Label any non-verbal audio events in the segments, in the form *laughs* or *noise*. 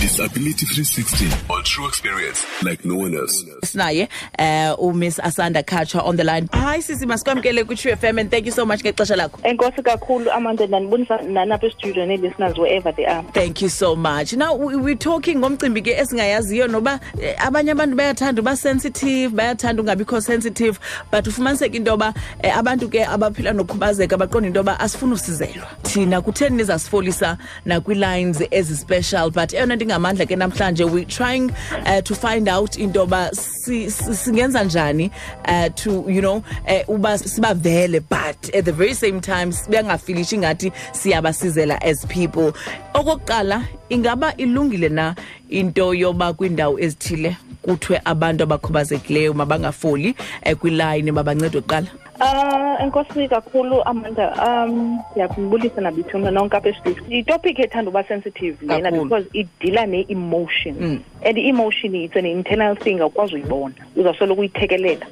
Disability 360 on true experience like no one else. sinaye uh umiss asanda khatshwa on the line. Hayi sisi masikwamkele kwi-trufm and thank you so much ngexesha lakho. Enkosi kakhulu amanda ndanibonisa nanapha estudio nee-listeners wherever they are. Thank you so much. Now we- we're talking ngomcimbi ke esingayaziyo noba eh, abanye abantu bayathanda uba sensitive bayathanda ungabikho sensitive but ufumaniseka into yoba eh, abantu ke abaphila nokhubazeka baqonda into yoba asifuni usizelwa. Thina kutheni nizasifolisa nakwii-lines ezispecial but eyona nto ingamandla ke namhlanje we're trying uh, to find out si- si- singenza njani uh, to you know uh, uba sibavele. But at the very same time bengafilishi ingathi siyabasizela as people. Okokuqala ingaba ilungile na into yoba kwiindawo ezithile kuthiwe abantu abakhubazekileyo mabangafoli um kwilayini mabancedwe kuqala? Uh enkosi kakhulu amanda. Um ndiyakubulisa nabithuna nonke apha estudio yitopic ethanda uba sensitive lena because idila ne-emotion. And i-emotion it's an internal thing awukwazi uyibona. Uzawusoloko uyithekelela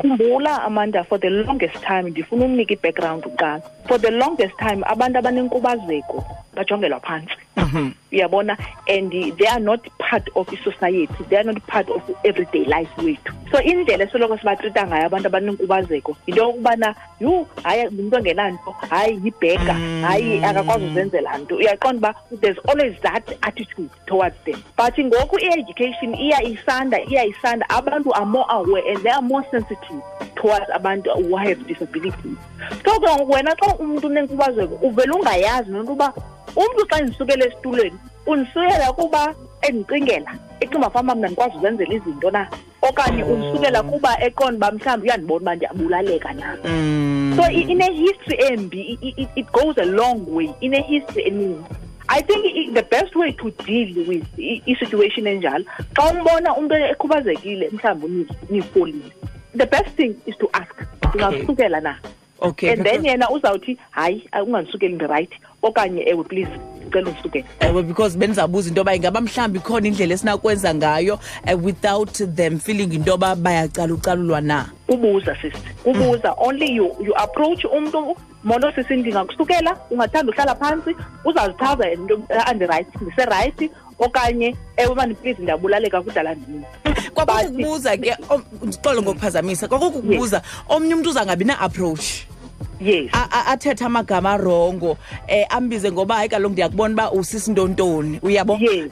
khumbula amanda for the longest time ndifuna unika i-background kuqala for the longest time abantu abanenkubazeko bajongelwa phantsi mhm. uyabona? And they are not part of i-society they are not part of everyday life wethu. So indlela esoloko sibatrita ngayo abantu abanenkubazeko yinto yokubana yhu hayi ngumntu ongenanto hayi yibhega mm. hayi akakwazi uzenzela nto. Uyaqonda uba there's always that attitude towards them. But ngoku i-education iya isanda iya isanda abantu are more aware and they are more sensitive towards abantu who have disabilities. So ke ngoku wena xa umntu unenkubazeko uvele ungayazi nento uba umntu xa ndisukela esitulweni undisukela kuba endicingela ecinga fama mna ndikwazi uzenzela izinto na? Okanye undisukela mm. kuba eqonda uba mhlawumbi uyandibona uba ndiyabulaleka na? Mm. So i- ine-history embi it, goes a long way ine-history eninzi. I think the best way to deal with i- i-situation enjalo xa umbona umntu ekhubazekile mhlawumbi the best thing is to ask ungasukela na okay and then yena uzawuthi hayi ungandisukeli ndirayithi okanye ewe please ndicela undisukele ewe because bendizabuza into yoba ingaba mhlawumbi ikhona indlela esinakwenza ngayo uh, without them feeling into yoba bayacalucalulwa na? Kubuza sisi kubuza only you you approach umntu molo sisi ndingakusukela ungathanda uhlala phantsi uzazichaza andirayithi ndiserayithi okanye ewe mani please ndiyabulaleka kudala ndini kwakukubuza ke ndixole ngokuphazamisa. Kwakukubuza omnye umntu uzangabi na-approach yes. Athethe amagama arongo. Um ambize ngoba hayi kaloku ndiyakubona uba usisintontoni uyabo? Um yes.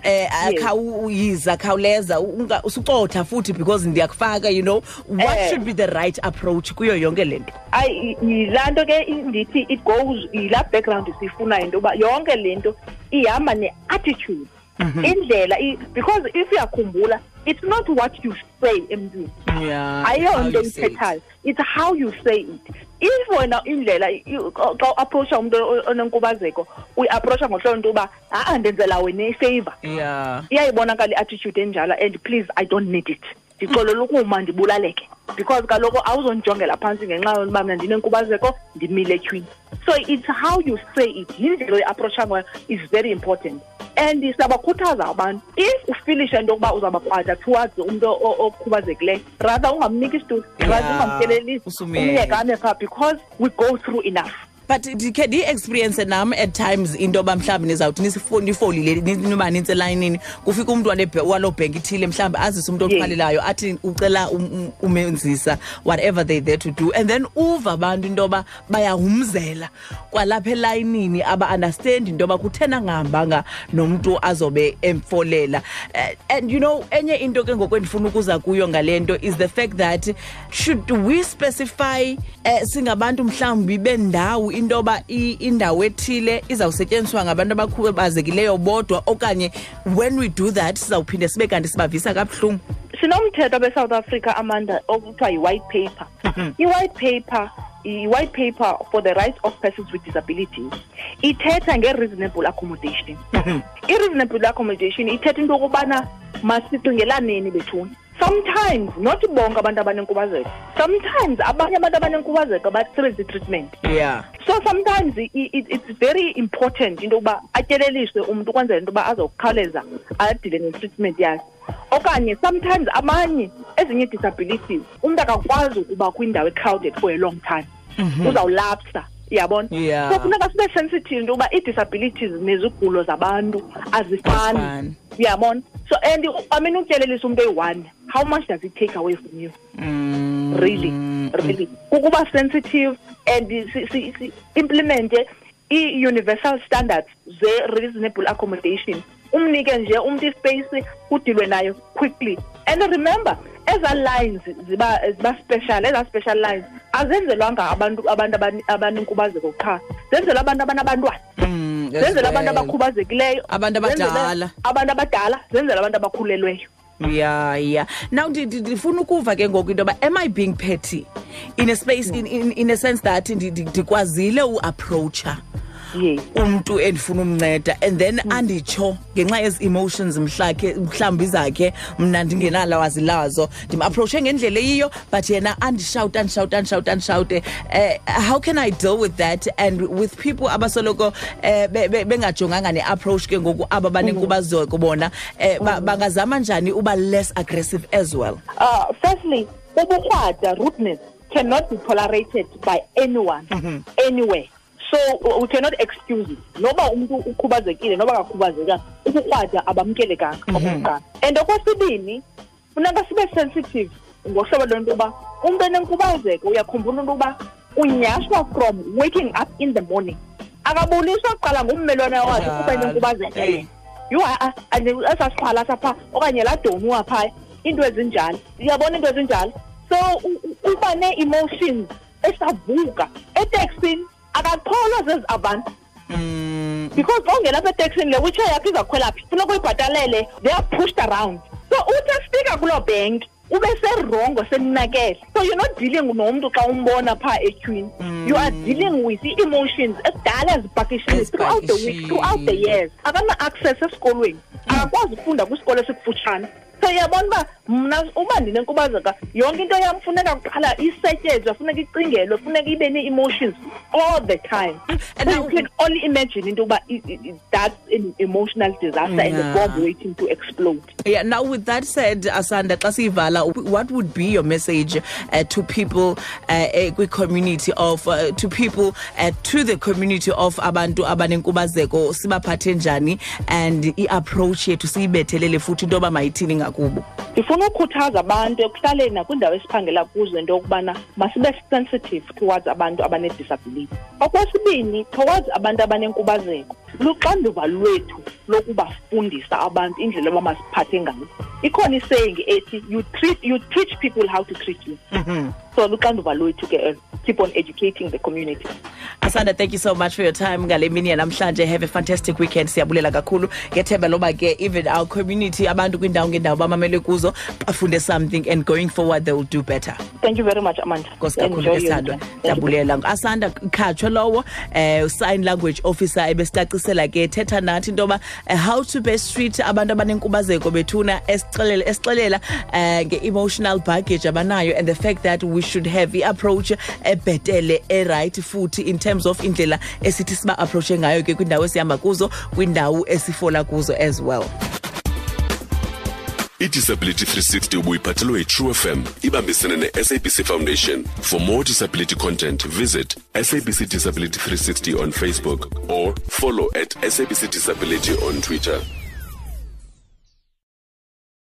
khawuyiza khawuleza usucotha futhi because ndiyakufaka you know. What Eh. should be the right approach kuyo yonke le nto? Ayi yilaa nto ke ndithi it goes yilaa background siyifunayo into yoba yonke le nto ihamba ne-attitude. Indlela because if uyakhumbula it's not what you say emntwini yeah ayonto ithethayo it's how you say it. If wena indlela xa uapproacha umntu onenkubazeko uyiapproacha ngohlobo nto uba ha-a ah, ndenzela wena ifavor. Yeah. Iyayibonakala i-attitude enjalo and please i don't need it. Ndixolela ukuma ndibulaleke because kaloku awuzondijongela phantsi ngenxa yokuba mna ndinenkubazeko ndimile etyhwini so it's how you say it. Yindlela oyiapproacha ngayo is very important and siyabakhuthaza abantu if ufilishe into yokuba uzawubakrwada towards umntu okhubazekileyo rather ungamniki isitulo rather Yeah, ungamtyelelisi usumyeke. phaa because we go through enough but ndikhe ndiyi-experience nam at times into yoba mhlawumbi nizawuthi nifolile noba nintsi elayinini kufika umntu waloo bhenki ithile mhlawumbi azise umntu oqalelayo oqhalelayo athi ucela um- um- umenzisa whatever they there to do. And then uva abantu into yoba bayahumzela kwalapha elayinini aba-understand into yoba kuthena angahambanga nomntu azobe emfolela. Eh, and you know enye into ke ngokwendifuna ukuza kuyo ngale nto is the fact that should we specify uh, singabantu mhlawumbi bendawo into yoba indawo ethile izawusetyenziswa ngabantu abakhubazekileyo bodwa okanye when we do that sizawuphinde sibe kanti sibavisa kabuhlungu. Sinomthetho besouth africa amanda okuthiwa yi-white paper. *laughs* I-white paper i-white paper for the rights of persons with disabilities ithetha nge-reasonable accommodation. *laughs* I-reasonable accommodation ithetha into yokubana masicingelaneni bethuni sometimes not bonke abantu abanenkubazeko. Sometimes abanye abantu abanenkubazeko basebenzisa i-treatment. Yeah. So sometimes i- i- it's very important into yokuba atyeleliswe umntu ukwenzela into yoba azokhawuleza adile ne-treatment yakhe. Okanye sometimes abanye ezinye ii-disabilities umntu akakwazi ukuba kwindawo ecrowded for a long time. Uzawulapsa yabona? Yeah. so funeka sibe sensitive into yokuba ii-disabilities nezigulo zabantu azifani Azifani. yabona. So and i mean utyelelisa umntu eyi-one how much does it take away from you? Mm. really really. Kukuba sensitive and si- si- si- implemente i-universal standards ze-reasonable accommodation. Umnike nje umntu ispace kudilwe nayo quickly. And remember ezaa lines ziba ziba special ezaa special lines azenzelwanga abantu abantu abane- abanenkubazeko qha. Zenzelwa abantu abanabantwana. Mm, as zenzelwa abantu abakhubazekileyo. Abantu abadala. abantu abadala. Zenzela abantu abakhulelweyo. Ya ya. Now ndi- ndi- ndifuna ukuva ke ngoku into yoba am i being petty? In a space in, in, in a sense that ndi- ndi- ndikwazile uapproacha yes. Umntu endifuna umnceda and then anditsho ngenxa yezi emotions mhlakhe mhlawumbi zakhe mna ndingenalwazi lazo. Ndim-approache ngendlela eyiyo but yena andishawute andishawute andishawute andishawute. Um how can i deal with that? And with people abasoloko um bengajonganga ne-approach ke ngoku aba banenkubazeko bona um bangazama njani uba less aggressive as well? Uh, firstly, ubukrwada, rudeness, cannot be tolerated by anyone, anywhere. So uh, we cannot excuse it. Noba umuntu ukhubazekile noba akakhubazekanga, ubukrwada abamkelekanga okokuqala. And okwesibini, funeka sibe sensitive ngohlobo lento yoba umntu enenkubazeko uyakhumbula into yoba unyashwa from waking up in the morning. Akabuliswa kuqala ngummelwane wakhe kuba Njalo. enenkubazeko Eh. yena. yho ha-a esasiphala sapha okanye laa domuwa phaya iinto ezinjalo uyabona iinto ezinjalo so u- u- uba nee-emotions esavuka eteksini akakholwa zezi abantu. Because xa ungena apha eteksini le witshe yakho izakhwela phi? Funeka uyibhatalele they are pushed around. So uthi efika kuloo bank ube serongo semnakele so you're not dealing nomntu xa umbona phaa etyhwini you are dealing with ii-emotions ekudala ezipakishile throughout the week throughout the years. Akana-access esikolweni. Akakwazi ukufunda kwisikolo esikufutshane. So uyabona uba mna uba ndinenkubazeka yonke into yam funeka kuqala isetyenzwe funeka icingelwe funeka ibe nee-emotions all the time And so you can only imagine into yoba i- i- i- that's an emotional disaster and a Yeah. bomb waiting to explode Yeah. Now, with that said, Asanda Klasivala, what would be your message uh, to people, uh, uh, community of, uh, to people, uh, to the community of abantu abanenkubazeko sibaphathe njani and i-approach yethu siyibethelele futhi into yoba mayithini ngakubo ndifuna ukukhuthaza abantu ekuhlaleni nakwiindawo esiphangela kuzo into yokubana masibe sensitive towards abantu abanedisability okwesibini towards abantu abanenkubazeko. Luxanduva lwethu lokubafundisa abantu indlela abamasiphathe ngayo. Ikhona isaying ethi you treat, you teach people how to treat you mhm. So luxanduva lwethu keep on educating the community. Asanda thank you so much for your time ngale mini yanamhlanje have a fantastic weekend siyabulela kakhulu. Ngethemba loba ke even our community abantu kwindawo ngendawo bamamele kuzo bafunde something and going forward they will do better. Thank you very much amanda. Nkosi kakhulu Enjoy your esithandwa weekend. Thank you. siyabulela. Asanda khatshwe lowo um sign language officer ebesicacisela ke thetha nathi into yoba eh, how to best treat abantu abanenkubazeko bethuna esixelela um nge-emotional baggage abanayo and the fact that we should have i-approach ebhetele eright futhi in terms of indlela esithi siba-approache ngayo ke kwindawo esihamba kuzo kwindawo esifola kuzo as well. Idisability 360 ubuyiphathelwe yitrufm ibambisene ne-sabc foundation. For more disability content visit sabc disability 360 on facebook or follow at sabc disability on twitter